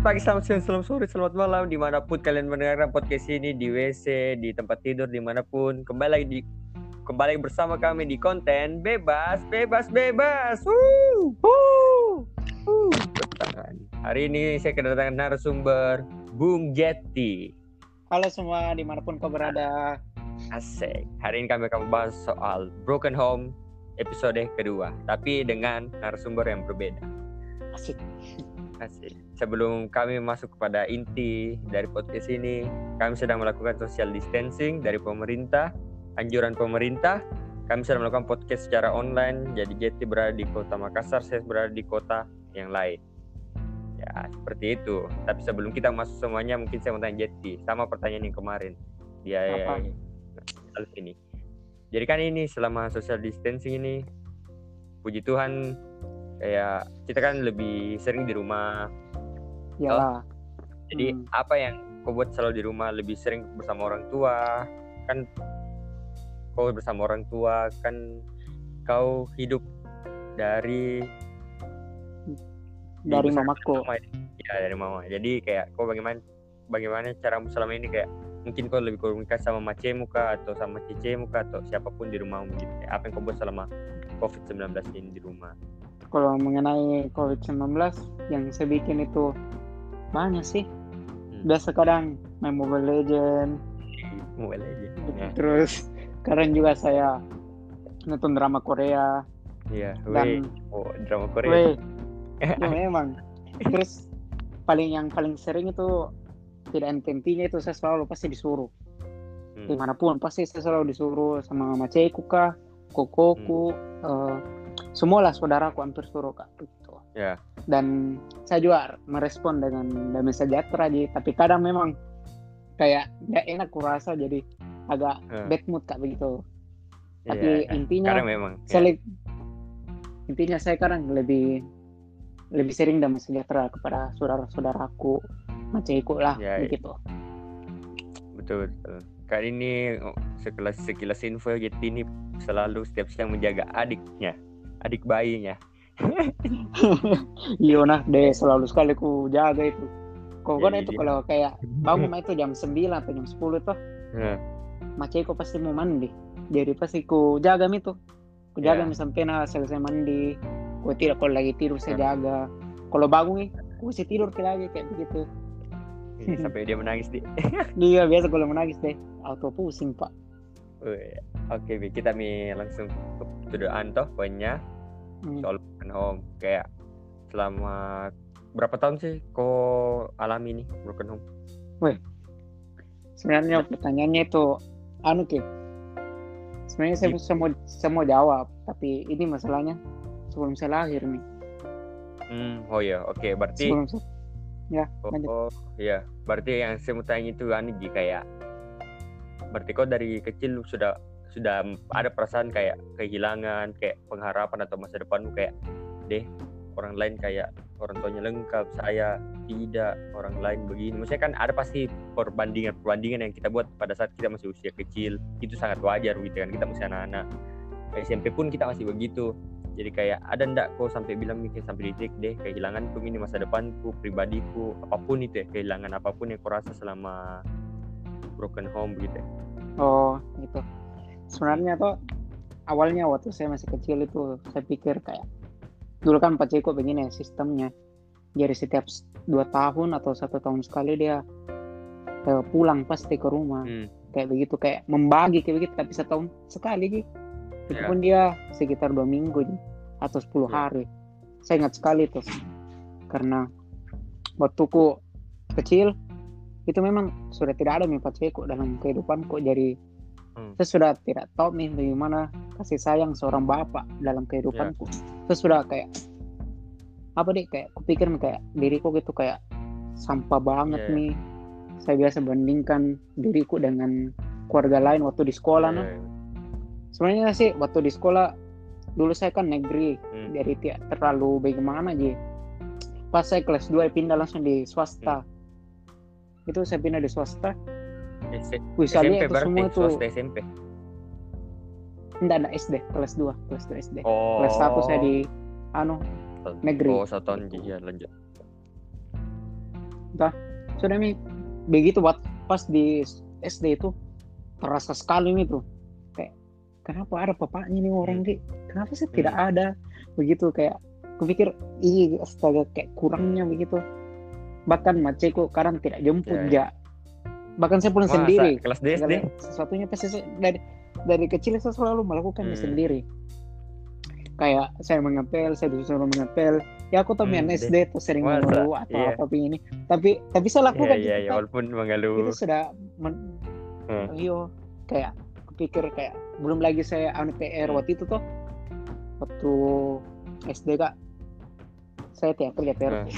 Pagi, selamat siang, selamat sore, selamat malam Di mana pun kalian mendengarkan podcast ini Di WC, di tempat tidur, di mana pun Kembali lagi di Kembali bersama kami di konten Bebas, bebas, bebas Woo! Woo! Woo! Hari ini saya kedatangan narasumber Bung Jetty Halo semua, di mana pun kau berada. Asik Hari ini kami akan membahas soal Broken Home episode kedua Tapi dengan narasumber yang berbeda Asik. Asik. Sebelum kami masuk kepada inti dari podcast ini, kami sedang melakukan social distancing dari pemerintah, anjuran pemerintah. Kami sedang melakukan podcast secara online. Jadi Jetty berada di kota Makassar, saya berada di kota yang lain. Ya, seperti itu. Tapi sebelum kita masuk semuanya, mungkin saya mau tanya Jetty, sama pertanyaan yang kemarin. Dia Apa? ini. Jadi kan ini selama social distancing ini, puji Tuhan kayak kita kan lebih sering di rumah. Iyalah. jadi Hmm. apa yang kau buat selalu di rumah? Lebih sering bersama orang tua. Kan kau bersama orang tua kan kau hidup dari dari mamaku. ya. Dari mama. Jadi kayak kau bagaimana bagaimana caramu selama ini? Kayak mungkin kau lebih komunikasi sama macemu kah? Atau sama cecemu kah? Atau siapa pun di rumahmu gitu. Kayak apa yang kau buat selama covid 19 ini di rumah Kalau mengenai COVID-19 yang saya bikin itu banyak sih. Hmm. Biasa kadang main Mobile Legend, mobile aja ya terus kadang juga saya nonton drama Korea iya dan oh drama Korea weh, ya memang. Terus paling yang paling sering itu tidak henti-hentinya itu saya selalu pasti disuruh Hmm. di mana pun pasti saya selalu disuruh sama maceku kah, kokoku, eh, semualah saudaraku hampir suruh kak gitu. ya Dan saya juga merespon dengan damai sejahtera aja, tapi kadang memang kayak nggak enak kurasa jadi agak Eh. bad mood kak begitu. Iya, Tapi iya. intinya Sekarang memang ya. saya le- intinya saya kadang lebih lebih sering damai sejahtera kepada saudara-saudaraku, maceku lah Ya, ya. begitu. betul betul kali ini oh, sekilas sekilas info jadi ini selalu setiap siang menjaga adiknya adik bayinya Iya nah deh selalu sekali ku jaga itu. Kau kan Iya, itu iya. kalau kayak bangun itu jam 9 atau jam 10 tuh, macam pasti mau mandi. Jadi pasti ku jaga itu. Ku jaga Iya. yeah. sampai nah selesai mandi. Ku tidak kalau lagi tidur saya jaga. Kalau bangun nih, ku masih tidur ke lagi kayak begitu. sampai dia menangis di Dia biasa kalau menangis deh, auto pusing pak. Wih, oke Bi. kita mi langsung ke tudaan toh poinnya Hmm. soal broken home kayak selama berapa tahun sih kau alami nih broken home Sebenarnya pertanyaannya itu anu Kip. Sebenarnya saya, saya mau saya mau jawab, tapi ini masalahnya sebelum saya lahir nih. hmm, oh ya oke berarti Sebelum saya, ya lanjut. Oh iya, berarti yang saya mau tanya itu Ji, kayak berarti kau dari kecil sudah sudah ada perasaan kayak kehilangan, kayak pengharapan atau masa depanmu kayak deh orang lain kayak orang tuanya lengkap, saya tidak, orang lain begini. Maksudnya kan ada pasti perbandingan perbandingan yang kita buat pada saat kita masih usia kecil itu sangat wajar gitu kan kita masih anak-anak. SMP pun kita masih begitu. Jadi kayak ada ndak kau sampai bilang mikir sampai di titik deh kehilanganku ini masa depanku, pribadiku, apa pun itu ya, kehilangan apa pun yang kau rasa selama broken home gitu. ya. Oh, gitu. Sebenarnya tuh awalnya waktu saya masih kecil itu saya pikir kayak dulu kan Pak Ceko begini sistemnya. Jadi setiap dua tahun atau satu tahun sekali dia eh, pulang pasti ke rumah Hmm. kayak begitu kayak membagi kayak begitu tapi setahun sekali Ji. Itu Ya. pun dia sekitar dua minggu atau 10 Ya. hari. Saya ingat sekali tuh karena waktuku kecil itu memang sudah tidak ada nih Pak Ceko dalam kehidupanku jadi Hmm. saya sudah tidak tahu nih bagaimana kasih sayang seorang bapak dalam kehidupanku. Saya sudah kayak apa deh kayak kupikir kayak diriku gitu kayak sampah banget Iya. nih. Saya biasa bandingkan diriku dengan keluarga lain waktu di sekolah. nah. Eh, Sebenarnya sih waktu di sekolah dulu saya kan negeri hmm. jadi tidak terlalu bagaimana aja. Pas saya kelas 2 pindah langsung di swasta. Itu saya pindah di swasta. Wih, SMP itu berarti semua swasta SMP. enggak enggak SD kelas 2 kelas 2 SD. Oh. kelas 1 saya di anu negeri. Oh, satu tahun iya lanjut. Tah, sudah nih begitu buat pas di SD itu terasa sekali nih tuh kayak kenapa ada bapaknya nih orang di kenapa sih tidak Hmm. ada begitu kayak kupikir ih astaga kayak kurangnya begitu bahkan maceku kadang tidak jemput Ya, ya bahkan saya pulang Masa sendiri kelas SD Segala sesuatunya pasti dari dari kecil saya selalu melakukannya Hmm. sendiri kayak saya mengepel saya disuruh mengepel ya aku tahu Hmm. SD tuh sering Masa? mengeluh atau Iya. apa begini tapi tapi saya lakukan iya iya itu, iya Kak. walaupun mengeluh itu sudah men- Hmm. iyo kayak pikir kayak belum lagi saya anu PR Hmm. waktu itu tuh waktu SD kak saya tiap kerja PR Hmm.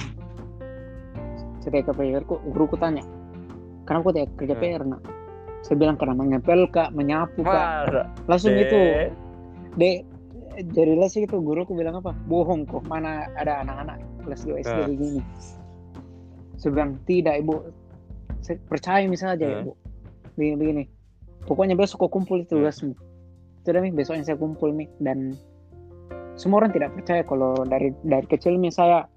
saya tiap kerja PR guruku tanya kenapa kok tiap kerja Hmm. PR nak. Saya bilang karena mengepel kak menyapu kak. Masa langsung Deh. gitu. Dek. Lah sih itu guruku bilang apa? Bohong kok. Mana ada anak-anak kelas 2 SD begini saya bilang tidak ibu. Saya percaya misalnya aja Ah. ibu. Begini begini. Pokoknya besok kau kumpul itu Hmm. tugasmu sudah nih besoknya saya kumpul nih dan semua orang tidak percaya kalau dari dari kecil nih saya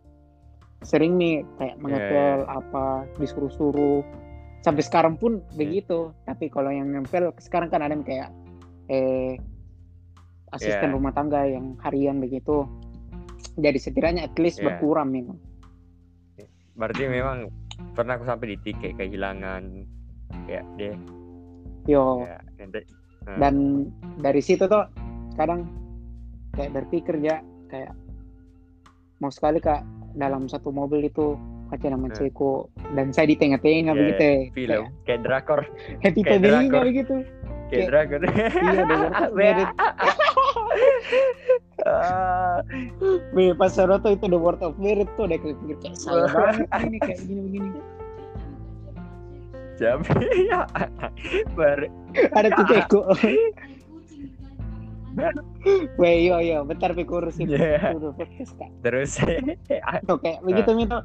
sering nih kayak mengepel apa disuruh-suruh sampai sekarang pun Hmm. begitu. Tapi kalau yang ngempel sekarang kan ada yang kayak eh asisten Iya. rumah tangga yang harian begitu. Jadi setidaknya at least Iya. berkurang nih berarti memang pernah aku sampai di titik kehilangan ya deh yo. Ya nanti dan dari situ tuh kadang kayak berpikir ya kayak mau sekali kak dalam satu mobil itu pakai nama Hmm. Ceko dan saya di tengah-tengah Iya, begitu. film. Kayak drakor. Kayak happy kayak family drakor. begitu. Kayak Kayak- drakor. Iya Be- Merit Ah, pas Saroto itu The World of Merit tuh udah kayak pikir kayak saya banget ini kayak gini begini. Jambi ya baru ada tuh Ceko. Weh, yo yo, bentar pi kurusin. Udah podcast kak. terus. Tuh kayak begitu Mito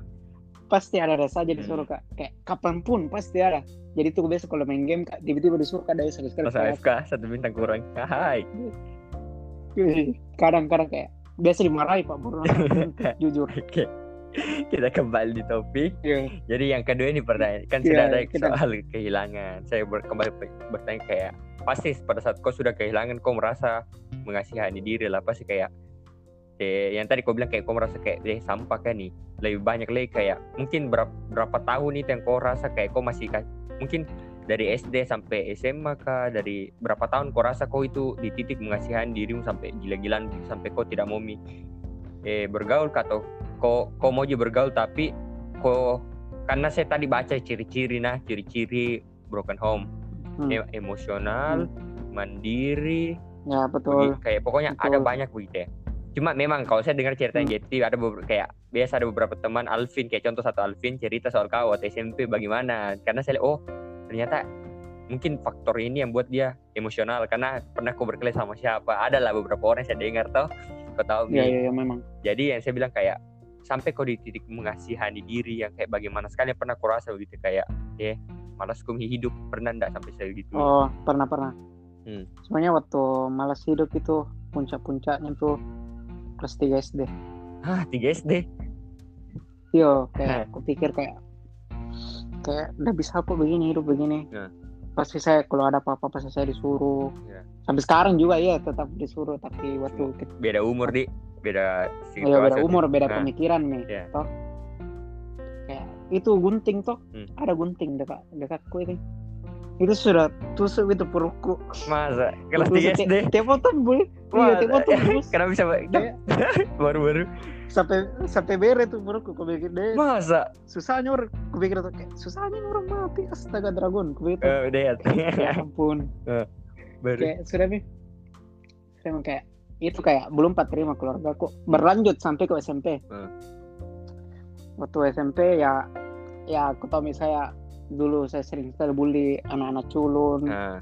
pasti ada saja disuruh Hmm. kak. Kayak kapan pun pasti ada. Jadi tuh biasa kalau main game kak, tiba-tiba disuruh kak dari sekali sekali. pas AFK satu bintang kurang hai Kadang-kadang kayak biasa dimarahi pak Bruno. Jujur. Oke. kita kembali di topik Iya. jadi yang kedua ini pertanyaan kan Iya, sudah ada kita- soal kehilangan saya ber- kembali ber- bertanya kayak pasti pada saat kau sudah kehilangan kau merasa mengasihani diri lah pasti kayak eh, yang tadi kau bilang kayak kau merasa kayak eh sampah kan nih lebih banyak lagi kayak mungkin berapa, berapa tahun itu yang kau rasa kayak kau masih mungkin dari SD sampai SMA kah dari berapa tahun kau rasa kau itu di titik mengasihani dirimu sampai gila-gilaan sampai kau tidak mau mi eh bergaul kah atau kau kau mau juga bergaul tapi kau karena saya tadi baca ciri-ciri nah ciri-ciri broken home Hmm. E- emosional mandiri Ya betul. Begi- kayak pokoknya Betul. ada banyak begitu ya cuma memang kalau saya dengar cerita Hmm. Jetty ada beberapa kayak biasa ada beberapa teman Alvin kayak contoh satu Alvin cerita soal kau waktu SMP bagaimana karena saya lihat, oh ternyata mungkin faktor ini yang buat dia emosional karena pernah kau berkelahi sama siapa ada lah beberapa orang yang saya dengar toh kau tahu Ya ya, ya memang. jadi yang saya bilang kayak sampai kau di titik mengasihani diri yang kayak bagaimana sekali pernah kau rasa begitu kayak eh malas kau hidup pernah enggak sampai segitu Oh pernah pernah. Hmm. Sebenarnya waktu malas hidup itu puncak-puncaknya tuh kelas 3 SD. ah 3 SD Yo, kayak aku pikir kayak kayak udah bisa apa begini hidup begini. Ya. Pasti saya kalau ada apa-apa pasti saya disuruh. Ya. Sampai sekarang juga ya tetap disuruh tapi waktu beda umur di beda ya, beda situasi. umur, beda Nah. pemikiran nih. Ya. Toh. Kayak itu gunting toh. Hmm. Ada gunting dekat dekatku itu. Itu sudah tusuk itu perutku. masa? Kelas Tusuk 3 tiap- SD Tiap waktu boleh. Iya, tiap waktu terus. kenapa bisa Kayak baru-baru. sampai sampai bere tuh perutku aku pikir deh. Masa? Susahnya orang aku pikir tuh kayak susahnya orang mati astaga dragon aku pikir tuh, eh udah ya. Ya ampun. Baru. Kayak sudah nih saya kayak itu kayak belum pak terima keluarga kok berlanjut sampai ke SMP Hmm. waktu SMP ya ya aku tahu misalnya dulu saya sering sekali bully anak-anak culun. Nah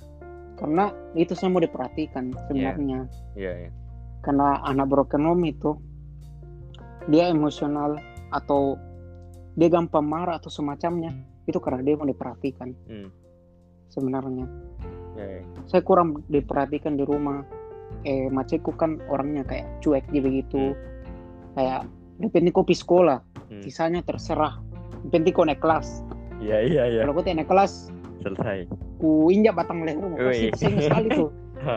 karena itu saya mau diperhatikan sebenarnya. Iya. Iya karena anak broken home itu dia emosional atau dia gampang marah atau semacamnya itu karena dia mau diperhatikan hmm. sebenarnya. Iya, iya. saya kurang diperhatikan di rumah. Eh maceku kan orangnya kayak cuek gitu begitu kayak dapat ini kopi sekolah. Hmm. sisanya terserah. Penting kau naik kelas Iya iya iya. kalau tidak naik kelas Selesai. ku injak batang leher mau pasti sayang sekali tuh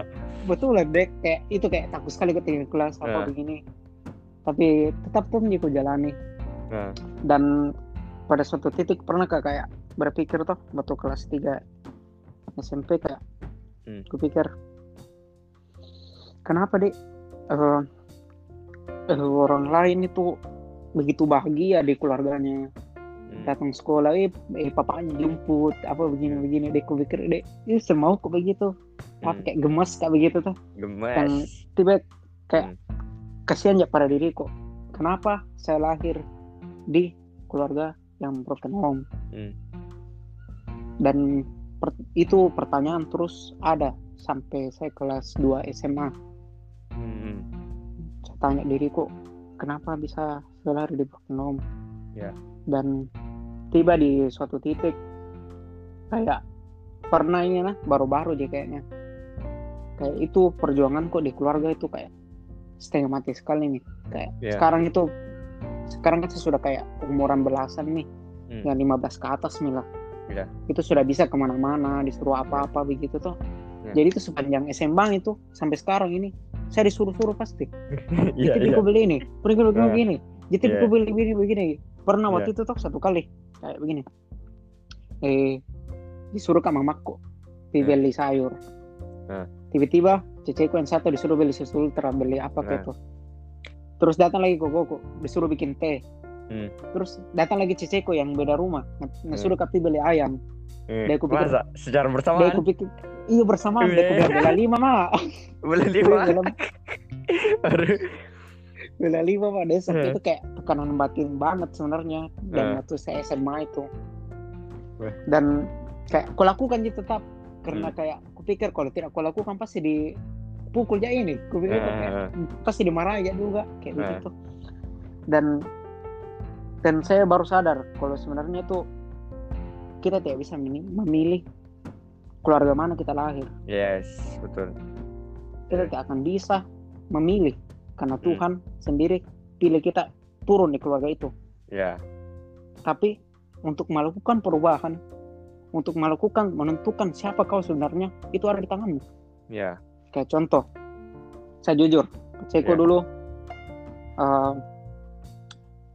betul lah dek kayak itu kayak takut sekali kau tinggal kelas apa Ah. begini tapi tetap pun aku jalani Nah, dan pada suatu titik pernah kak kayak berpikir tuh waktu kelas 3 SMP kayak Hmm. kupikir kenapa deh eh, eh, orang lain itu begitu bahagia di keluarganya. Datang sekolah eh, eh papanya jemput apa begini begini deh kupikir deh ini semau kok begitu apa Hmm. kayak gemes kayak begitu tuh gemes. yang- tiba kayak Hmm. kasihan ya pada diriku kenapa saya lahir di keluarga yang broken home Hmm. dan per- itu pertanyaan terus ada sampai saya kelas 2 SMA Hmm. saya tanya diriku kenapa bisa saya lahir di broken home Ya. dan tiba di suatu titik kayak pernah ini lah baru-baru aja kayaknya kayak itu perjuanganku di keluarga itu kayak setengah mati sekali nih kayak Ya. sekarang itu sekarang kan saya sudah kayak umuran belasan nih Hmm. yang 15 ke atas nih lah Ya. itu sudah bisa ke mana-mana disuruh apa-apa begitu tuh Ya. jadi itu sepanjang SMA itu sampai sekarang ini saya disuruh-suruh pasti Iya jadi aku beli ini pergi beli Ah. begini jadi aku beli begini begini pernah waktu Iya. itu tuh satu kali kayak begini. Eh disuruh ke mamaku pergi beli sayur. Ah. tiba-tiba ceceku yang satu disuruh beli susu ultra beli apa Ah. kayak itu. Terus datang lagi koko disuruh bikin teh. Hmm. terus datang lagi ceceku yang beda rumah nge- ngesuruh kapi beli ayam. Eh, Dia aku pikir- Masa? Secara dia bersamaan aku pikir iya bersamaan dia aku bilang, bela lima boleh Dia lima. Bela lima sampai Eh. itu kayak tekanan batin banget sebenarnya dan waktu saya SMA itu dan kayak aku lakukan gitu tetap karena Hmm. kayak aku pikir kalau tidak aku lakukan pasti dipukul ya ini aku pikir Eh. kayak pasti dimarahi ya juga kayak Eh. begitu dan dan saya baru sadar kalau sebenarnya itu kita tidak bisa memilih keluarga mana kita lahir Yes, betul. kita tidak akan bisa memilih karena Hmm. Tuhan sendiri pilih kita turun di keluarga itu Ya. tapi untuk melakukan perubahan untuk melakukan menentukan siapa kau sebenarnya itu ada di tanganmu Ya. kayak contoh saya jujur Ceko Ya. dulu eh,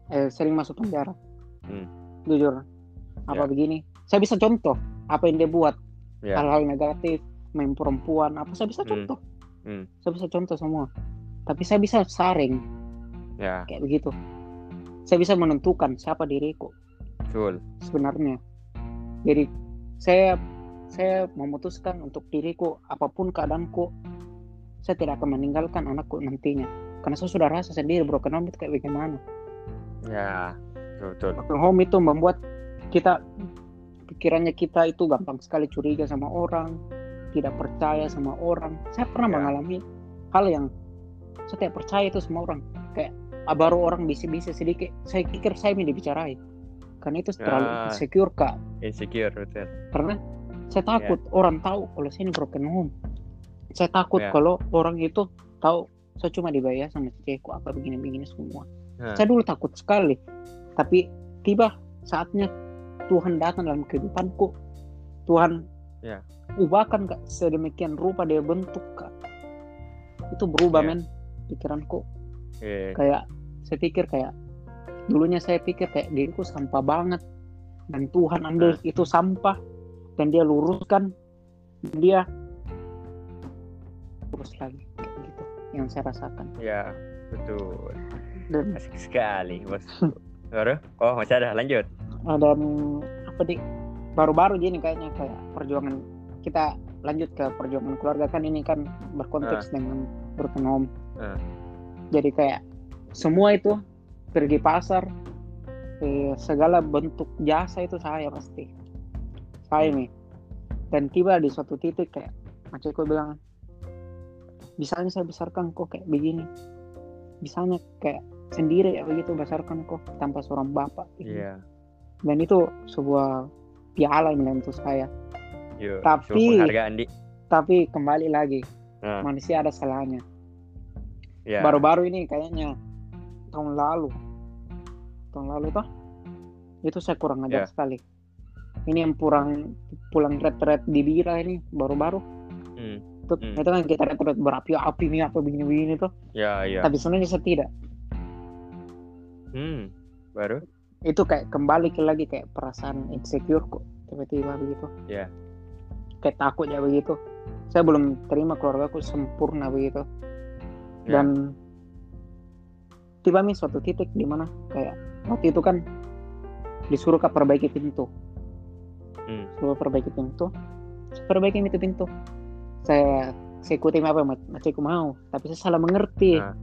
eh, sering masuk penjara Hmm. jujur apa Ya. begini saya bisa contoh apa yang dia buat Ya. hal-hal negatif main perempuan apa saya bisa Hmm. contoh Hmm. saya bisa contoh semua tapi saya bisa saring. Ya, kayak begitu. Saya bisa menentukan siapa diriku. Betul. sebenarnya. Jadi saya saya memutuskan untuk diriku apa pun keadaanku saya tidak akan meninggalkan anakku nantinya. Karena saya sudah rasa sendiri broken home itu kayak bagaimana. Ya, betul. broken home itu membuat kita pikirannya kita itu gampang sekali curiga sama orang tidak percaya sama orang. Saya pernah Ya. mengalami hal yang saya tidak percaya itu sama orang kayak ah, baru orang bisik-bisik sedikit saya pikir saya yang dibicarain karena itu terlalu Ah. insecure kak Insecure, betul. karena saya takut orang tahu kalau saya ini broken home saya takut Ya. kalau orang itu tahu saya cuma dibayar sama cewekku apa begini-begini semua Hah. saya dulu takut sekali tapi tiba saatnya Tuhan datang dalam kehidupanku Tuhan Ya. ubahkan kak sedemikian rupa dia bentuk kak itu berubah Ya. men pikiranku Eh, kayak saya pikir kayak dulunya saya pikir kayak diriku sampah banget dan Tuhan ambil Hmm. itu sampah dan dia luruskan dan dia lurus lagi kayak gitu yang saya rasakan ya, betul. dan Asik sekali, Bos. Baru? Oh, masih ada. Lanjut. dan apa di baru-baru gini kayaknya kayak perjuangan kita lanjut ke perjuangan keluarga kan ini kan berkonteks dengan broken jadi kayak semua itu pergi pasar eh, segala bentuk jasa itu saya pasti. Saya nih. Dan tiba di suatu titik kayak Maceko bilang bisanya saya besarkan kok kayak begini. Bisanya kayak sendiri ya begitu besarkan kok tanpa seorang bapak. Iya. dan itu sebuah piala yang untuk saya. Yuk, Tapi- tapi kembali lagi Nah, manusia ada salahnya ya. baru-baru ini kayaknya tahun lalu tahun lalu toh itu saya kurang ajar Ya. sekali ini yang pulang pulang red-red di Bira ini baru-baru hmm. itu, Hmm. itu kan kita red-red berapi-api nih apa begini-begini tuh ya ya tapi sebenarnya saya tidak hmm. baru itu kayak kembali ke lagi kayak perasaan insecure kok tiba-tiba begitu Ya. kayak takut ya begitu saya belum terima keluargaku sempurna begitu Ya. dan tiba nih suatu titik di mana kayak waktu itu kan disuruh ke perbaiki pintu. Hmm. suruh perbaiki pintu. Perbaiki itu pintu. Saya saya ikutin apa mak macamku mau tapi saya salah mengerti. Ah.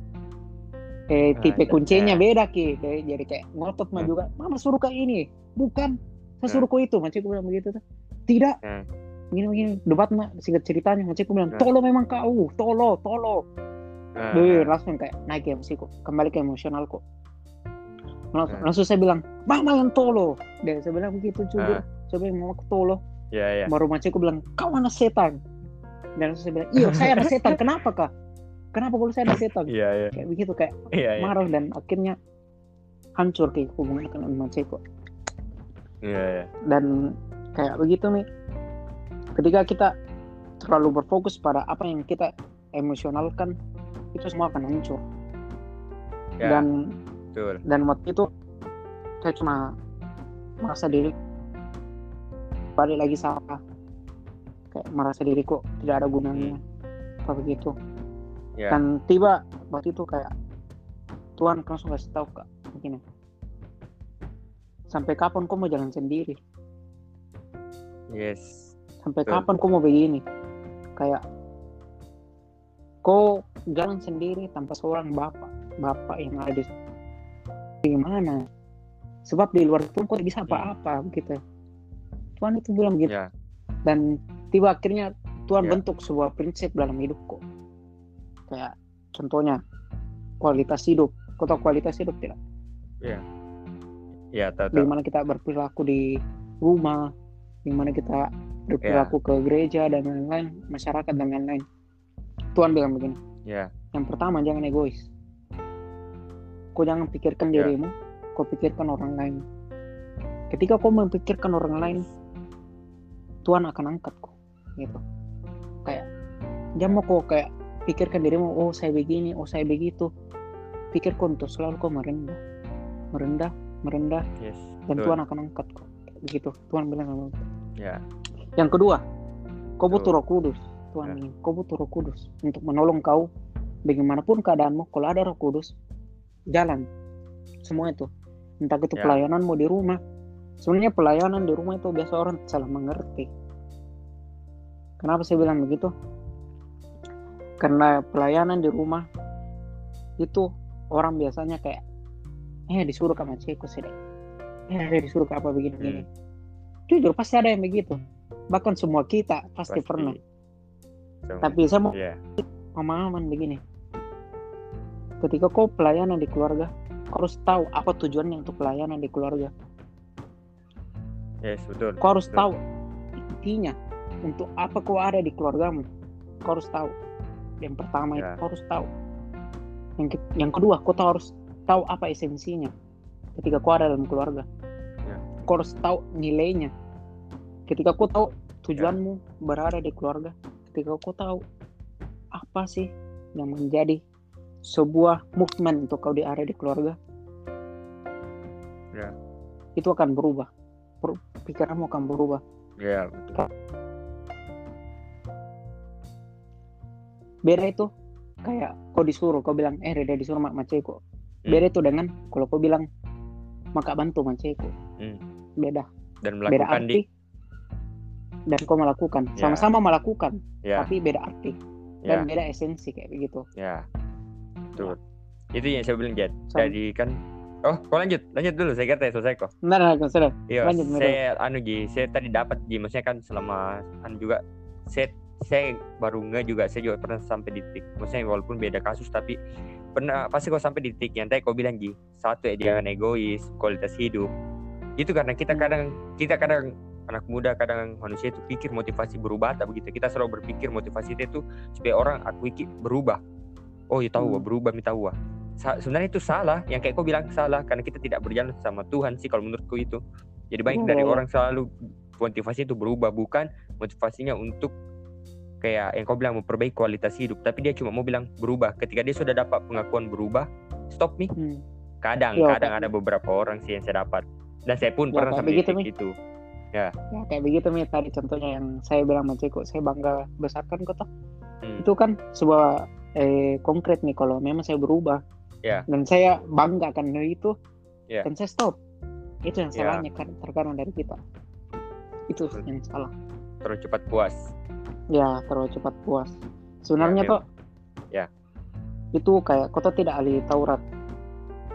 eh Ah, tipe kuncinya beda ki. Kayak jadi kayak ngotot mah Hmm. juga. Mama suruh ke ini. Bukan. Saya Hmm. suruh ke itu. Macamku bilang begitu tuh. Tidak. Hmm. begini begini. Debat mah singkat ceritanya. Macamku bilang tolo memang kau. Tolo tolo Ah, Duh, ah. langsung kayak naik emosiku kembali ke emosionalku langsung, Hmm. langsung saya bilang mama yang tolo. Dan saya bilang begitu juga saya bilang mama aku tolo. Ya ya baru macamku bilang kau anak setan. Dan langsung saya bilang iya saya anak setan. Kenapa kak? Kenapa kalau saya anak setan? Iya iya. Kayak begitu kayak iya iya. marah dan akhirnya hancur kayak hubungan dengan macamku iya iya. Dan kayak begitu nih ketika kita terlalu berfokus pada apa yang kita emosionalkan itu semua akan hancur Ya, dan betul. dan waktu itu saya cuma merasa diri balik lagi salah kayak merasa diri kok tidak ada gunanya apa begitu. Ya. Dan tiba waktu itu kayak Tuhan langsung kasih tahu kak begini. Sampai kapan kau mau jalan sendiri? Yes. Sampai Betul. kapan kau mau begini? Kayak kau jalan sendiri tanpa seorang bapak bapak yang ada di gimana sebab di luar itu kau bisa apa-apa begitu Tuhan itu bilang begitu ya. Dan tiba akhirnya Tuhan Ya. bentuk sebuah prinsip dalam hidupku kayak contohnya kualitas hidup. Kau tahu kualitas hidup tidak? Ya. Tahu di tahu. Mana kita berperilaku di rumah di mana kita berperilaku ke gereja dan lain-lain masyarakat dan lain-lain Tuhan bilang begini ya. Yang pertama jangan egois. Kau jangan pikirkan Ya. dirimu kau pikirkan orang lain. Ketika kau memikirkan orang lain Tuhan akan angkat kau. Gitu. Kayak jangan mau kau kayak pikirkan dirimu oh saya begini oh saya begitu. Pikir kau untuk selalu kau merendah. Merendah merendah. Yes dan Betul. Tuhan akan angkat kau. Begitu Tuhan bilang sama ya. Yang kedua kau butuh roh kudus Tuhan Ya. kau butuh roh kudus. Untuk menolong kau bagaimanapun keadaanmu kalau ada roh kudus jalan semua itu. Entah itu Ya. pelayananmu di rumah. Sebenarnya pelayanan di rumah itu biasa orang salah mengerti. Kenapa saya bilang begitu? Karena pelayanan di rumah itu orang biasanya kayak eh disuruh ke macetku sih deh. eh disuruh ke apa begini begini jujur pasti ada yang begitu. Bahkan semua kita pasti, pernah Tapi saya mau ya pemahaman begini. Ketika kau pelayanan di keluarga kau harus tahu apa tujuannya untuk pelayanan di keluarga. Yes betul. Kau harus Betul. tahu intinya untuk apa kau ada di keluargamu. Kau harus tahu. Yang pertama itu Ya. kau harus tahu. Yang ke- yang kedua kau tahu harus tahu apa esensinya ketika kau ada dalam keluarga. Ya. kau harus tahu nilainya. Ketika kau tahu Ya. tujuanmu berada di keluarga ketika kau tahu apa sih yang menjadi sebuah movement untuk kau di area di keluarga? Ya. itu akan berubah. Pikiranmu akan berubah. Ya betul. Beda itu kayak kau disuruh kau bilang eh Reda disuruh mak maceko Hmm. beda itu dengan kalau kau bilang maka bantu maceko Hmm. beda. Dan beda melakukan arti di dan kau melakukan. Ya. sama-sama melakukan ya. tapi beda arti. Ya. Dan beda esensi kayak begitu. Ya. Betul. Itu yang saya bilang Jet jadi kan oh kau lanjut. Lanjut dulu saya kata selesai kok benar benar sudah Iya, Lanjut, Miro. saya anu Ji, saya tadi dapat Ji, maksudnya kan selama kan juga saya saya baru nge juga saya juga pernah sampai di titik maksudnya walaupun beda kasus tapi pernah pasti kau sampai di titik yang tadi kau bilang Ji satu ya jangan egois kualitas hidup. Itu karena kita kadang kita kadang anak muda kadang manusia itu pikir motivasi berubah tak begitu kita selalu berpikir motivasi itu supaya orang aku iki berubah. Oh ya tahu Hmm. berubah minta sa- sebenarnya itu salah. Yang kayak kau bilang salah karena kita tidak berjalan sama Tuhan sih kalau menurutku itu. Jadi baik Iya, dari orang selalu motivasi itu berubah bukan motivasinya untuk kayak yang kau bilang memperbaiki kualitas hidup. Tapi dia cuma mau bilang berubah. Ketika dia sudah dapat pengakuan berubah stop nih Hmm. kadang Iya, kadang ada beberapa orang sih yang saya dapat. Dan saya pun Ya, pernah sampai Mi. itu ya. Kayak begitu nih tadi contohnya yang saya bilang sama Ceko. Saya bangga besarkan kok toh. Hmm. itu kan sebuah eh, konkret nih kalau memang saya berubah. Ya. dan saya bangga akan hal itu Ya. dan saya stop. Itu yang Ya. salahnya kan terkadang dari kita. Itu yang salah. Terlalu cepat puas. Ya terlalu cepat puas. Sebenarnya Ya, toh Ya. itu kayak tuh tidak ahli Taurat?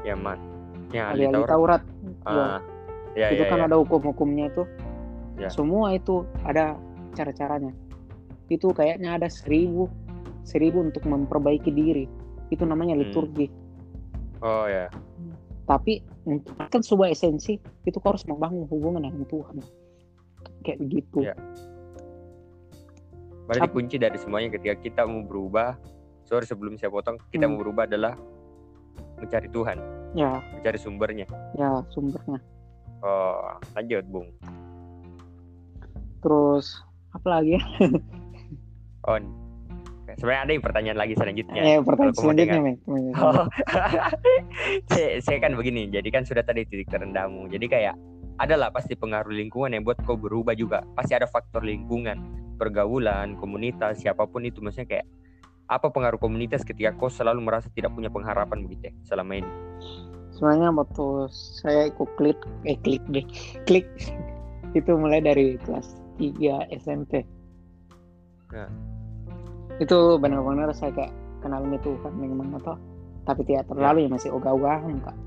Ya man yang ahli ahli Taurat. Taurat. Ya, ah. Ya itu ya, kan ya. ada hukum-hukumnya itu Ya. semua itu ada cara-caranya. Itu kayaknya ada seribu seribu untuk memperbaiki diri. Itu namanya Hmm. liturgi. Oh ya. Tapi untuk kan sebuah esensi itu kau harus membangun hubungan dengan Tuhan. Kayak begitu. Ya. berarti Ap- kunci dari semuanya ketika kita mau berubah sorry sebelum saya potong kita Hmm. mau berubah adalah mencari Tuhan ya. mencari sumbernya. Ya sumbernya. Oh lanjut bung terus apa lagi on sebenarnya ada yang pertanyaan lagi selanjutnya eh pertanyaan selanjutnya. Meng. Oh. saya, saya kan begini, jadi kan sudah tadi titik terendahmu. Jadi kayak adalah pasti pengaruh lingkungan yang buat kau berubah juga. Pasti ada faktor lingkungan, pergaulan, komunitas, siapa pun itu. Maksudnya kayak apa pengaruh komunitas ketika kau selalu merasa tidak punya pengharapan begitu ya, selama ini? sebenarnya waktu saya ikut klik eh klik deh klik itu mulai dari kelas 3 SMP Ya. itu benar-benar saya kayak kenal itu kan memang atau tapi tidak terlalu ya masih ogah-ogahan kak.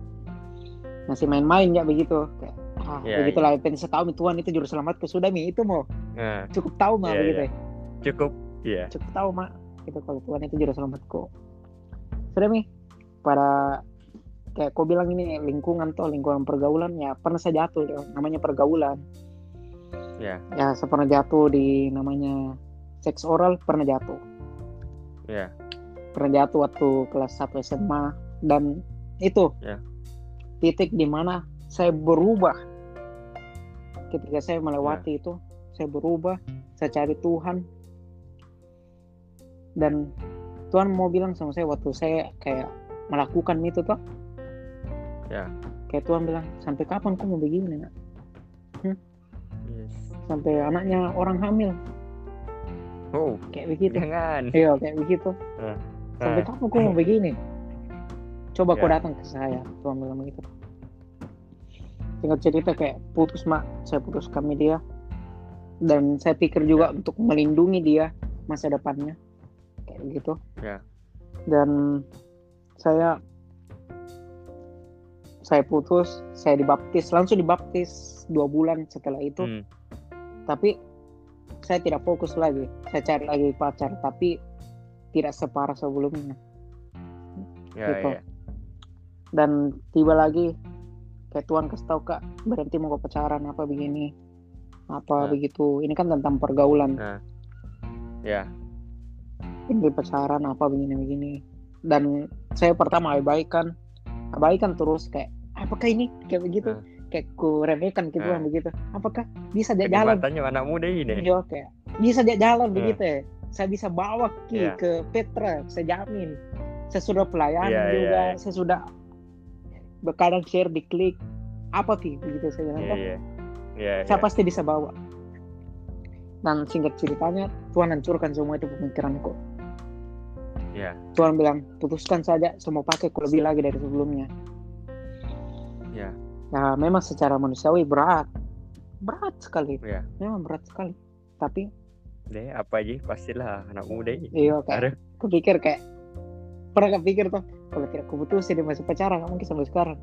Masih main-main ya begitu. Kayak ah Ya, begitulah tahu nih Tuhan itu juru selamatku sudah mi itu mau. Nah, cukup tahu mah Iya, begitu. Iya. ya cukup, ya. cukup tahu mak itu kalau Tuhan itu juru selamatku sudah mi? Pada kayak kau bilang ini lingkungan tuh lingkungan pergaulan ya pernah saya jatuh ya, namanya pergaulan Ya. ya saya pernah jatuh di namanya seks oral pernah jatuh Ya. pernah jatuh waktu kelas 1 SMA dan itu Ya. titik di mana saya berubah ketika saya melewati itu saya berubah saya cari Tuhan dan Tuhan mau bilang sama saya waktu saya kayak melakukan itu tuh Ya. kayak Tuhan bilang sampai kapan kau mau begini nak? Yes. Sampai anaknya orang hamil Oh, kayak begitu jangan. iya kayak begitu Ah. sampai Ah. kapan kau mau begini coba kau Ya. datang ke saya Tuhan bilang begitu tinggal cerita kayak putus mak saya putus kami dia dan saya pikir juga untuk melindungi dia masa depannya kayak begitu Ya. dan saya saya putus saya dibaptis langsung dibaptis dua bulan setelah itu Hmm. Tapi saya tidak fokus lagi saya cari lagi pacar tapi tidak separah sebelumnya Ya, Gitu. ya. dan tiba lagi kayak Tuhan kasih tahu kak berhenti mau pacaran apa begini apa Nah. begitu ini kan tentang pergaulan Nah. Ya. ini pacaran apa begini begini dan saya pertama abaikan abaikan terus kayak apakah ini kayak begitu Nah. Kayak ku remehkan gitu Nah. begitu apakah bisa dia jalan Kenikmatannya anak muda ini. Iya kayak bisa dia jalan Nah. begitu ya saya bisa bawa ki Iya. ke Petra saya jamin saya sudah pelayanan Iya, iya, juga iya. saya sudah berkadang share di klik apa sih begitu saya bilang "Oh, iya. Iya, saya iya. pasti bisa bawa dan singkat ceritanya Tuhan hancurkan semua itu pemikiranku Iya. Tuhan bilang putuskan saja semua pakai lebih lagi dari sebelumnya Iya. Nah memang secara manusiawi berat berat sekali Iya. memang berat sekali tapi Deh, apa aja pastilah anak muda ini. iya kayak Aduh. kupikir kayak pernah kepikir tuh kalau tidak kuputusin dia masih pacaran mungkin sampai sekarang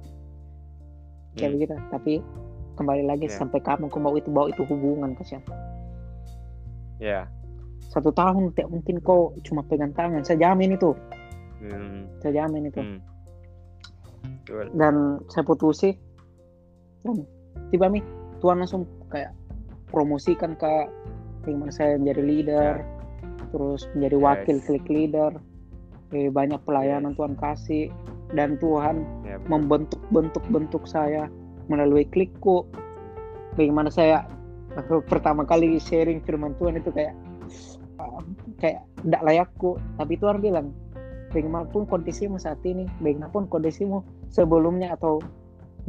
kayak Hmm. begitu tapi kembali lagi Ya. sampai kamu kau bawa itu bawa itu hubungan kasihan Ya. satu tahun tidak mungkin kau cuma pegang tangan saya jamin itu Hmm. saya jamin itu Hmm. Dan saya putusi dan tiba nih Tuhan langsung kayak promosikan ke bagaimana saya menjadi leader terus menjadi wakil Yes. klik leader eh, banyak pelayanan Yes. Tuhan kasih dan Tuhan ya, betul. membentuk-bentuk-bentuk saya melalui klikku bagaimana saya pertama kali sharing firman Tuhan itu kayak uh, kayak tidak layakku tapi Tuhan bilang bagaimanapun kondisimu saat ini bagaimanapun kondisimu sebelumnya atau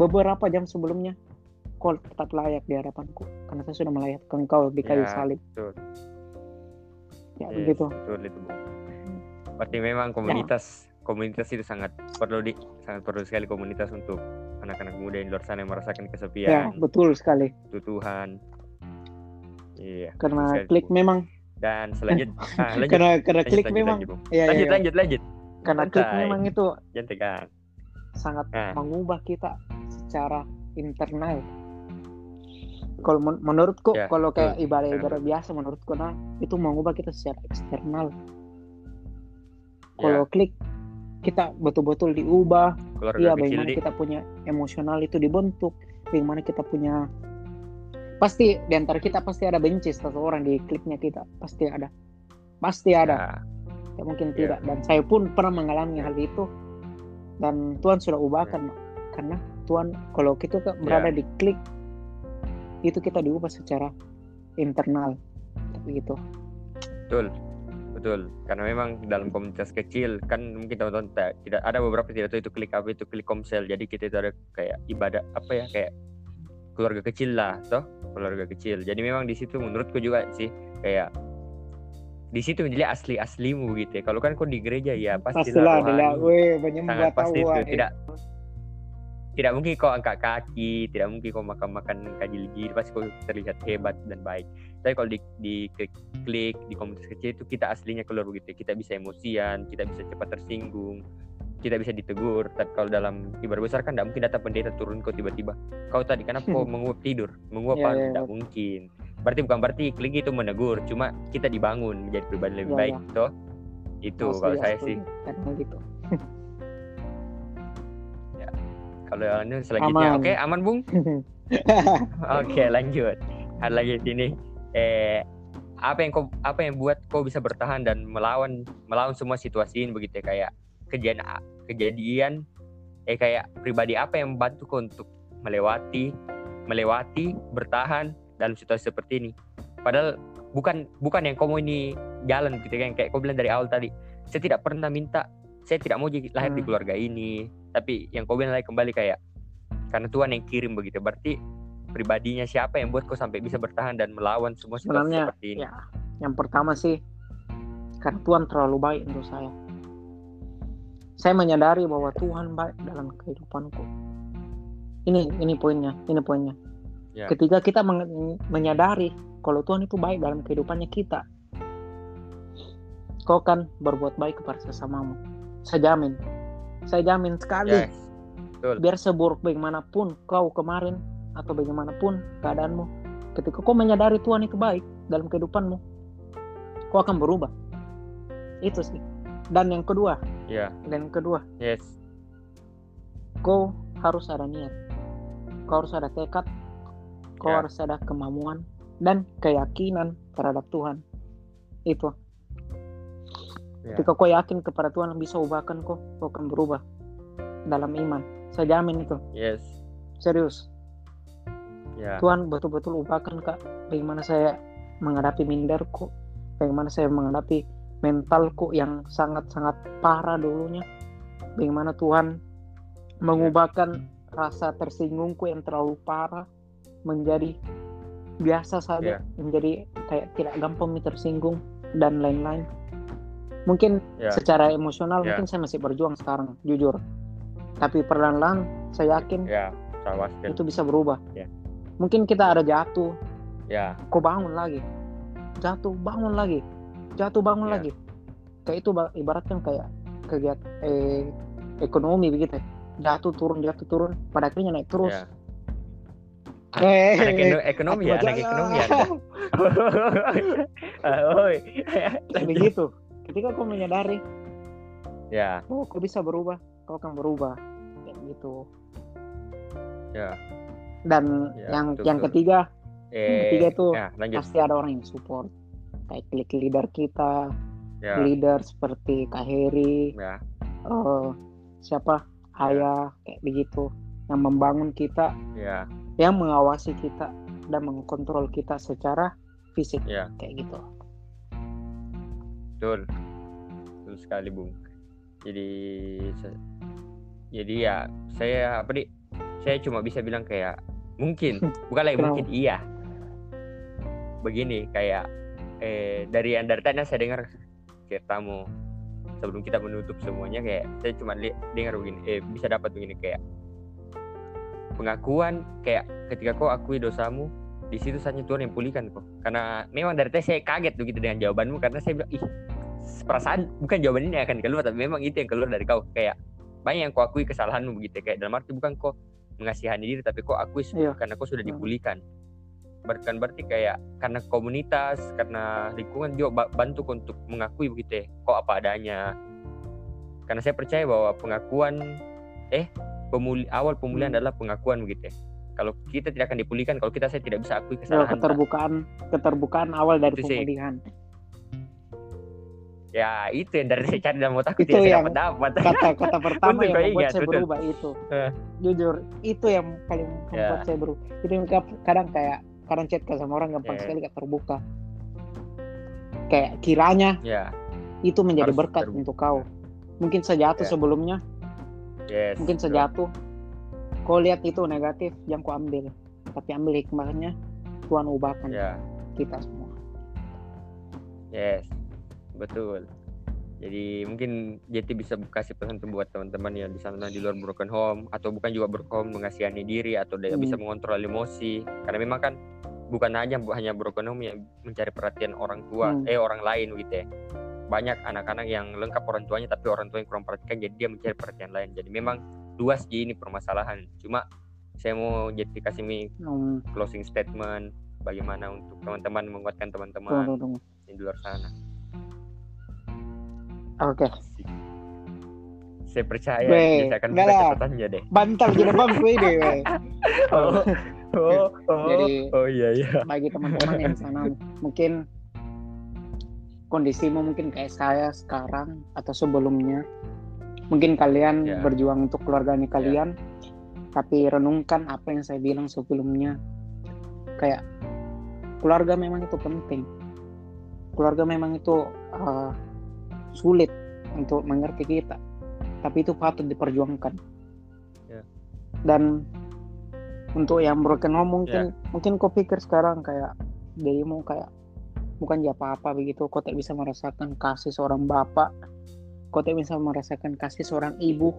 beberapa jam sebelumnya kau tetap layak di hadapanku karena saya sudah melayakkan kau di kayu Ya, salib betul. ya Yes, begitu betul itu Bung. berarti memang komunitas komunitas itu sangat perlu di sangat perlu sekali komunitas untuk anak-anak muda yang di luar sana yang merasakan ya kesepian betul sekali itu Tuhan iya karena sekali, klik Bung. memang dan selanjutnya ah, lanjut karena karena lanjut, klik lanjut, memang lanjut, Bung. ya, ya, lanjut ya. lanjut lanjut karena klik Santai. memang itu jangan tegang sangat Nah. mengubah kita secara internal. Kalau men- menurutku, Ya, kalau kayak betul. ibadah-ibadah biasa, menurutku nah itu mengubah kita secara eksternal. Kalau ya klik, kita betul-betul diubah. Iya, bagaimana di kita punya emosional itu dibentuk, bagaimana kita punya pasti di antara kita pasti ada benci seseorang di kliknya kita pasti ada pasti ada Ya, Ya, mungkin Iya. tidak dan saya pun pernah mengalami hal itu dan Tuhan sudah ubahkan Iya. Karena Tuhan kalau kita ke- berada di klik itu kita diubah secara internal. Begitu betul betul. Karena memang dalam komunitas kecil kan mungkin teman-teman tidak ada beberapa tidak tahu itu klik apa itu klik komsel. Jadi kita itu ada kayak ibadah apa ya kayak keluarga kecil lah toh keluarga kecil. Jadi memang di situ menurutku juga sih kayak di situ menjadi asli aslimu gitu ya. Kalau kan kau di gereja ya pastilah adalah rohani. weh sangat pasti itu eh. tidak tidak mungkin kau angkat kaki tidak mungkin kau makan makan kaji gigi pasti kau terlihat hebat dan baik. Tapi kalau di, di klik, klik di komunitas kecil itu kita aslinya keluar begitu. Kita bisa emosian kita bisa cepat tersinggung kita bisa ditegur. Tapi kalau dalam ibadah besar kan tidak mungkin datang pendeta turun kau tiba-tiba. Kau tadi kenapa kau menguap tidur. Menguap Ya, apa ya, tidak betul. mungkin. Berarti bukan berarti klik itu menegur cuma kita dibangun menjadi pribadi lebih Ya, baik ya. toh. Itu Asli, kalau saya sih. karena gitu kalau yang ini selanjutnya oke aman bung Oke lanjut. Ada lagi di sini. Eh apa yang kau apa yang buat kau bisa bertahan dan melawan melawan semua situasi ini begitu ya kayak kejadian kejadian eh kayak pribadi apa yang membantu kau untuk melewati melewati bertahan dalam situasi seperti ini. Padahal bukan bukan yang kamu ini jalan gitu kan kayak kau bilang dari awal tadi. Saya tidak pernah minta saya tidak mau jadi lahir di Hmm. keluarga ini. Tapi yang kau bilang lagi kembali kayak karena Tuhan yang kirim begitu. Berarti pribadinya siapa yang buat kau sampai bisa bertahan dan melawan semua situasi Sebenarnya, seperti ini? ya yang pertama sih karena Tuhan terlalu baik untuk saya. Saya menyadari bahwa Tuhan baik dalam kehidupanku. Ini ini poinnya ini poinnya. Ya. ketika kita meng- menyadari kalau Tuhan itu baik dalam kehidupannya kita kau kan berbuat baik kepada sesamamu. Saya jamin saya jamin sekali. Yes biar seburuk bagaimanapun kau kemarin atau bagaimanapun keadaanmu ketika kau menyadari Tuhan itu baik dalam kehidupanmu kau akan berubah. Itu sih. Dan yang kedua ya. dan yang kedua yes. kau harus ada niat. Kau harus ada tekad. Kau Ya. harus ada kemampuan dan keyakinan terhadap Tuhan. Itu Ya. ketika kau yakin kepada Tuhan bisa ubahkan kau. Kau akan berubah dalam iman. Saya jamin itu. Yes. Serius. Ya. Tuhan betul-betul ubahkan kak bagaimana saya menghadapi minderku bagaimana saya menghadapi mentalku yang sangat-sangat parah dulunya. Bagaimana Tuhan mengubahkan rasa tersinggungku yang terlalu parah menjadi biasa saja menjadi kayak tidak gampang tersinggung dan lain-lain mungkin ya secara emosional Ya. mungkin saya masih berjuang sekarang jujur tapi perlahan-lahan saya yakin ya sekali itu bisa berubah. Ya. Mungkin kita ada jatuh, ya kok bangun lagi, jatuh bangun lagi, jatuh bangun Ya. lagi. Kayak itu ba- ibaratkan kayak kegiatan eh, ekonomi begitu. ya. Jatuh turun jatuh turun, pada akhirnya naik terus. ya Eh, anak ekonomi ya anak ekonomi ya oi begitu. Ketika kau menyadari, ya. oh kau bisa berubah, kau akan berubah, kayak gitu. ya. Dan Ya, yang betul, yang betul. ketiga eh ketiga itu ya lanjut. pasti ada orang yang support. Kayak klik leader kita, ya. leader seperti Kak Heri, ya. eh, siapa? Ayah kayak begitu. Yang membangun kita ya. yang mengawasi kita dan mengkontrol kita secara fisik ya. kayak gitu betul. Betul sekali bung. Jadi jadi ya saya apa nih saya cuma bisa bilang kayak mungkin. Bukan lagi mungkin iya. Begini kayak eh dari yang dari tadi saya dengar ceritamu sebelum kita menutup semuanya kayak saya cuma dengar begini eh bisa dapat begini kayak pengakuan kayak ketika kau akui dosamu di situ saatnya Tuhan yang pulihkan kok karena memang dari tadi saya kaget begitu dengan jawabanmu karena saya bilang ih perasaan bukan jawaban ini yang akan keluar tapi memang itu yang keluar dari kau kayak banyak yang kau akui kesalahanmu begitu kayak dalam arti bukan kau mengasihani diri tapi kau akui Iya. karena kau sudah Hmm. dipulihkan Bukan berarti kayak karena komunitas karena lingkungan juga ba- bantu kau untuk mengakui begitu ya kok apa adanya karena saya percaya bahwa pengakuan eh pemuli awal pemulihan Hmm. adalah pengakuan begitu ya kalau kita tidak akan dipulihkan kalau kita saya tidak bisa akui Ya, kesalahan keterbukaan keterbukaan awal dari Itu sih. pemulihan ya itu yang dari saya cari dalam otakku Itu tidak saya yang- dapat dapat kata kata pertama yang membuat ingat, saya betul. berubah itu jujur itu yang paling membuat Ya. saya berubah itu yang kadang kayak kadang chat ke sama orang gampang Ya. sekali gak terbuka kayak kiranya ya itu menjadi Harus berkat terbuka. untuk kau mungkin sejatuh Ya. sebelumnya yes mungkin sejatuh kau lihat itu negatif yang kau ambil tapi ambil hikmahnya Tuhan ubahkan ya kita semua Yes, betul. Jadi mungkin JT bisa kasih pesan tuh buat teman-teman yang di sana di luar broken home atau bukan juga broken home mengasihani diri atau dia Hmm. bisa mengontrol emosi. Karena memang kan bukan hanya hanya broken home yang mencari perhatian orang tua, Hmm. eh orang lain gitu ya. Banyak anak-anak yang lengkap orang tuanya tapi orang tua yang kurang perhatikan jadi dia mencari perhatian lain. Jadi memang luas Ji, ini permasalahan. Cuma saya mau JT kasih mi Hmm, closing statement bagaimana untuk teman-teman menguatkan teman-teman di luar sana. oke Saya percaya Weh, dia akan lah. catatannya deh. bantal jadi bang gue deh. Oh, oh, oh, Jadi- oh iya iya. bagi teman-teman yang sana mungkin kondisimu mungkin kayak saya sekarang atau sebelumnya mungkin kalian Ya. berjuang untuk keluarganya kalian tapi renungkan apa yang saya bilang sebelumnya. Kayak keluarga memang itu penting. Keluarga memang itu uh, sulit untuk mengerti kita tapi itu patut diperjuangkan. Ya. dan untuk yang broken home mungkin mungkin kau pikir sekarang kayak dirimu kayak bukan ya apa-apa begitu. Kau tak bisa merasakan kasih seorang bapak kau tak bisa merasakan kasih seorang ibu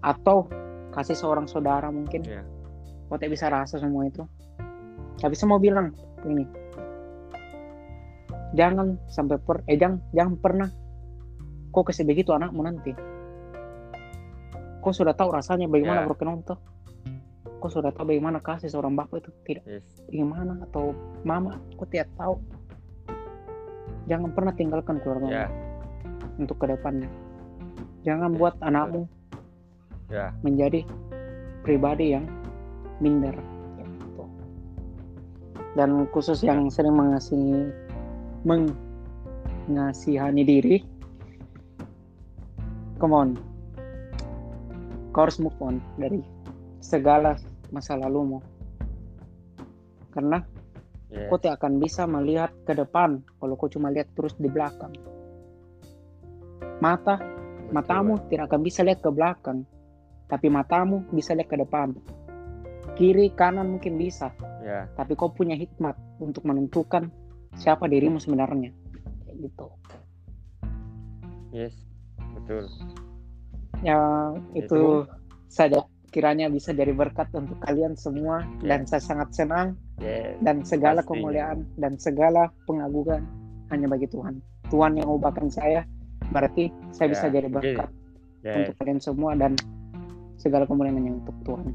atau kasih seorang saudara mungkin. Iya. kau tak bisa rasa semua itu. Tapi saya mau bilang ini. Jangan sampai per eh jangan jangan pernah kau kasih begitu anakmu nanti. Kau sudah tahu rasanya bagaimana Ya. broken tuh kau sudah tahu bagaimana kasih seorang bapak itu. Tidak. Yes. gimana atau mama kau tidak tahu. Jangan pernah tinggalkan keluarga Ya, untuk ke depannya. Jangan Ya, buat anakmu ya, menjadi pribadi yang minder. Gitu. dan khusus yang sering mengasihi mengasihani diri come on. Kau harus move on dari segala masa lalumu. Karena yes. kau tidak akan bisa melihat ke depan kalau kau cuma lihat terus di belakang mata Betul, matamu tidak akan bisa lihat ke belakang tapi matamu bisa lihat ke depan kiri kanan mungkin bisa Ya, tapi kau punya hikmat untuk menentukan siapa dirimu sebenarnya kayak gitu yes. Betul. ya Itu. itu saja kiranya bisa jadi berkat untuk kalian semua Ya. dan saya sangat senang Yes. dan segala Pasti. kemuliaan dan segala pengagungan hanya bagi Tuhan Tuhan yang ubahkan saya berarti saya Ya, bisa jadi oke. berkat Yes. untuk kalian semua dan segala kemuliaan hanya untuk Tuhan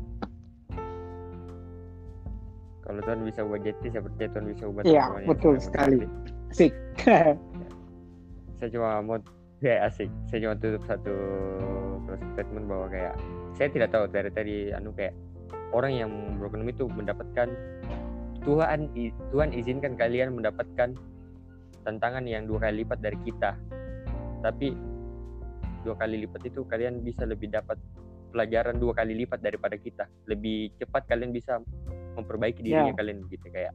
Kalau Tuhan bisa ubah JT, saya percaya Tuhan bisa ubah Iya, yang betul sekali. asik Saya cuma mau ya asik. Saya cuma tutup satu statement bahwa kayak saya tidak tahu dari tadi anu kayak orang yang broken home itu mendapatkan Tuhan Tuhan izinkan kalian mendapatkan tantangan yang dua kali lipat dari kita. Tapi dua kali lipat itu kalian bisa lebih dapat pelajaran dua kali lipat daripada kita. Lebih cepat kalian bisa memperbaiki dirinya Ya. kalian gitu kayak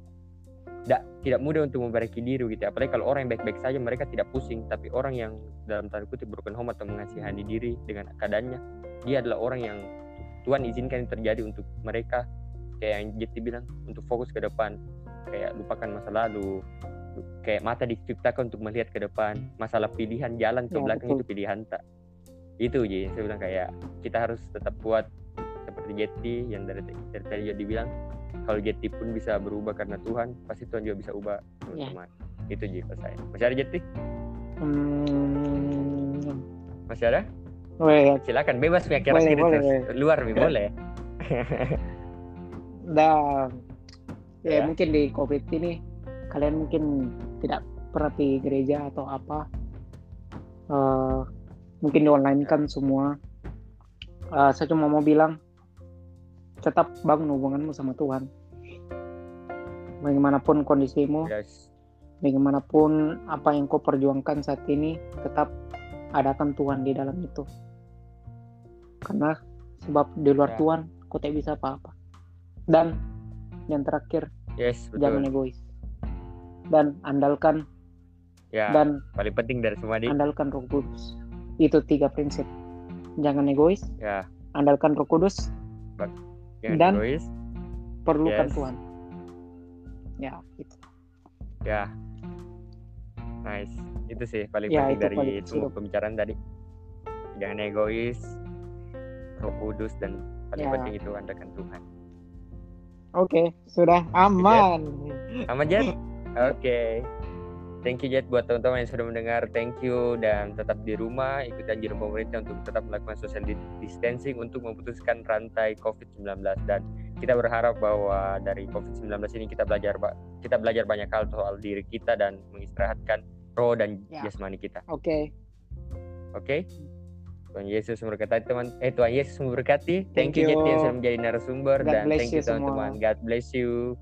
tidak tidak mudah untuk memperbaiki diri gitu. Apalagi kalau orang yang baik-baik saja mereka tidak pusing. Tapi orang yang dalam tanda kutip broken home atau mengasihani diri dengan keadaannya dia adalah orang yang Tuhan izinkan itu terjadi untuk mereka. Kayak yang Jeti bilang untuk fokus ke depan. Kayak lupakan masa lalu kayak mata diciptakan untuk melihat ke depan. Masalah pilihan jalan ke Ya, belakang betul. itu pilihan tak. Itu Ji saya bilang kayak kita harus tetap kuat. Seperti Jeti yang dari dari tadi juga dibilang kalau Jeti pun bisa berubah karena Tuhan pasti Tuhan juga bisa ubah. Ya. teman-teman itu Ji pas saya. Masih ada Jeti Hmm, masih ada? Weh, silakan bebas ya kira Boleh, boleh, luar nih boleh. Dah. Ya, Ya. mungkin di covid ini kalian mungkin tidak pernah di gereja atau apa Eh, mungkin di online kan semua. Eh, saya cuma mau bilang tetap bangun hubunganmu sama Tuhan. Bagaimanapun kondisimu yes. bagaimanapun apa yang kau perjuangkan saat ini tetap adakan Tuhan di dalam itu. Karena sebab di luar Ya. Tuhan kau tidak bisa apa-apa. Dan yang terakhir yes jangan egois dan andalkan ya dan paling penting dari semua di andalkan Roh Kudus. Itu tiga prinsip. Jangan egois ya. andalkan Roh Kudus jangan Dan- egois. perlukan Yes. Tuhan. Ya itu ya. Nice. Itu sih paling Ya, penting itu dari paling semua pembicaraan tadi. Jangan egois roh kudus dan paling Ya. penting itu andalkan Tuhan. Oke sudah aman. Aman Jet oke thank you Jet buat teman-teman yang sudah mendengar thank you dan tetap di rumah ikuti anjuran pemerintah untuk tetap melakukan social di- distancing untuk memutuskan rantai COVID-19 dan kita berharap bahwa dari COVID-19 ini kita belajar kita belajar banyak hal soal diri kita dan mengistirahatkan roh dan Ya. jasmani kita oke Oke. Tuhan Yesus memberkati teman. Eh Tuhan Yesus memberkati. Thank, Thank you you. Jeti yang sudah menjadi narasumber God dan thank you teman-teman. God bless you.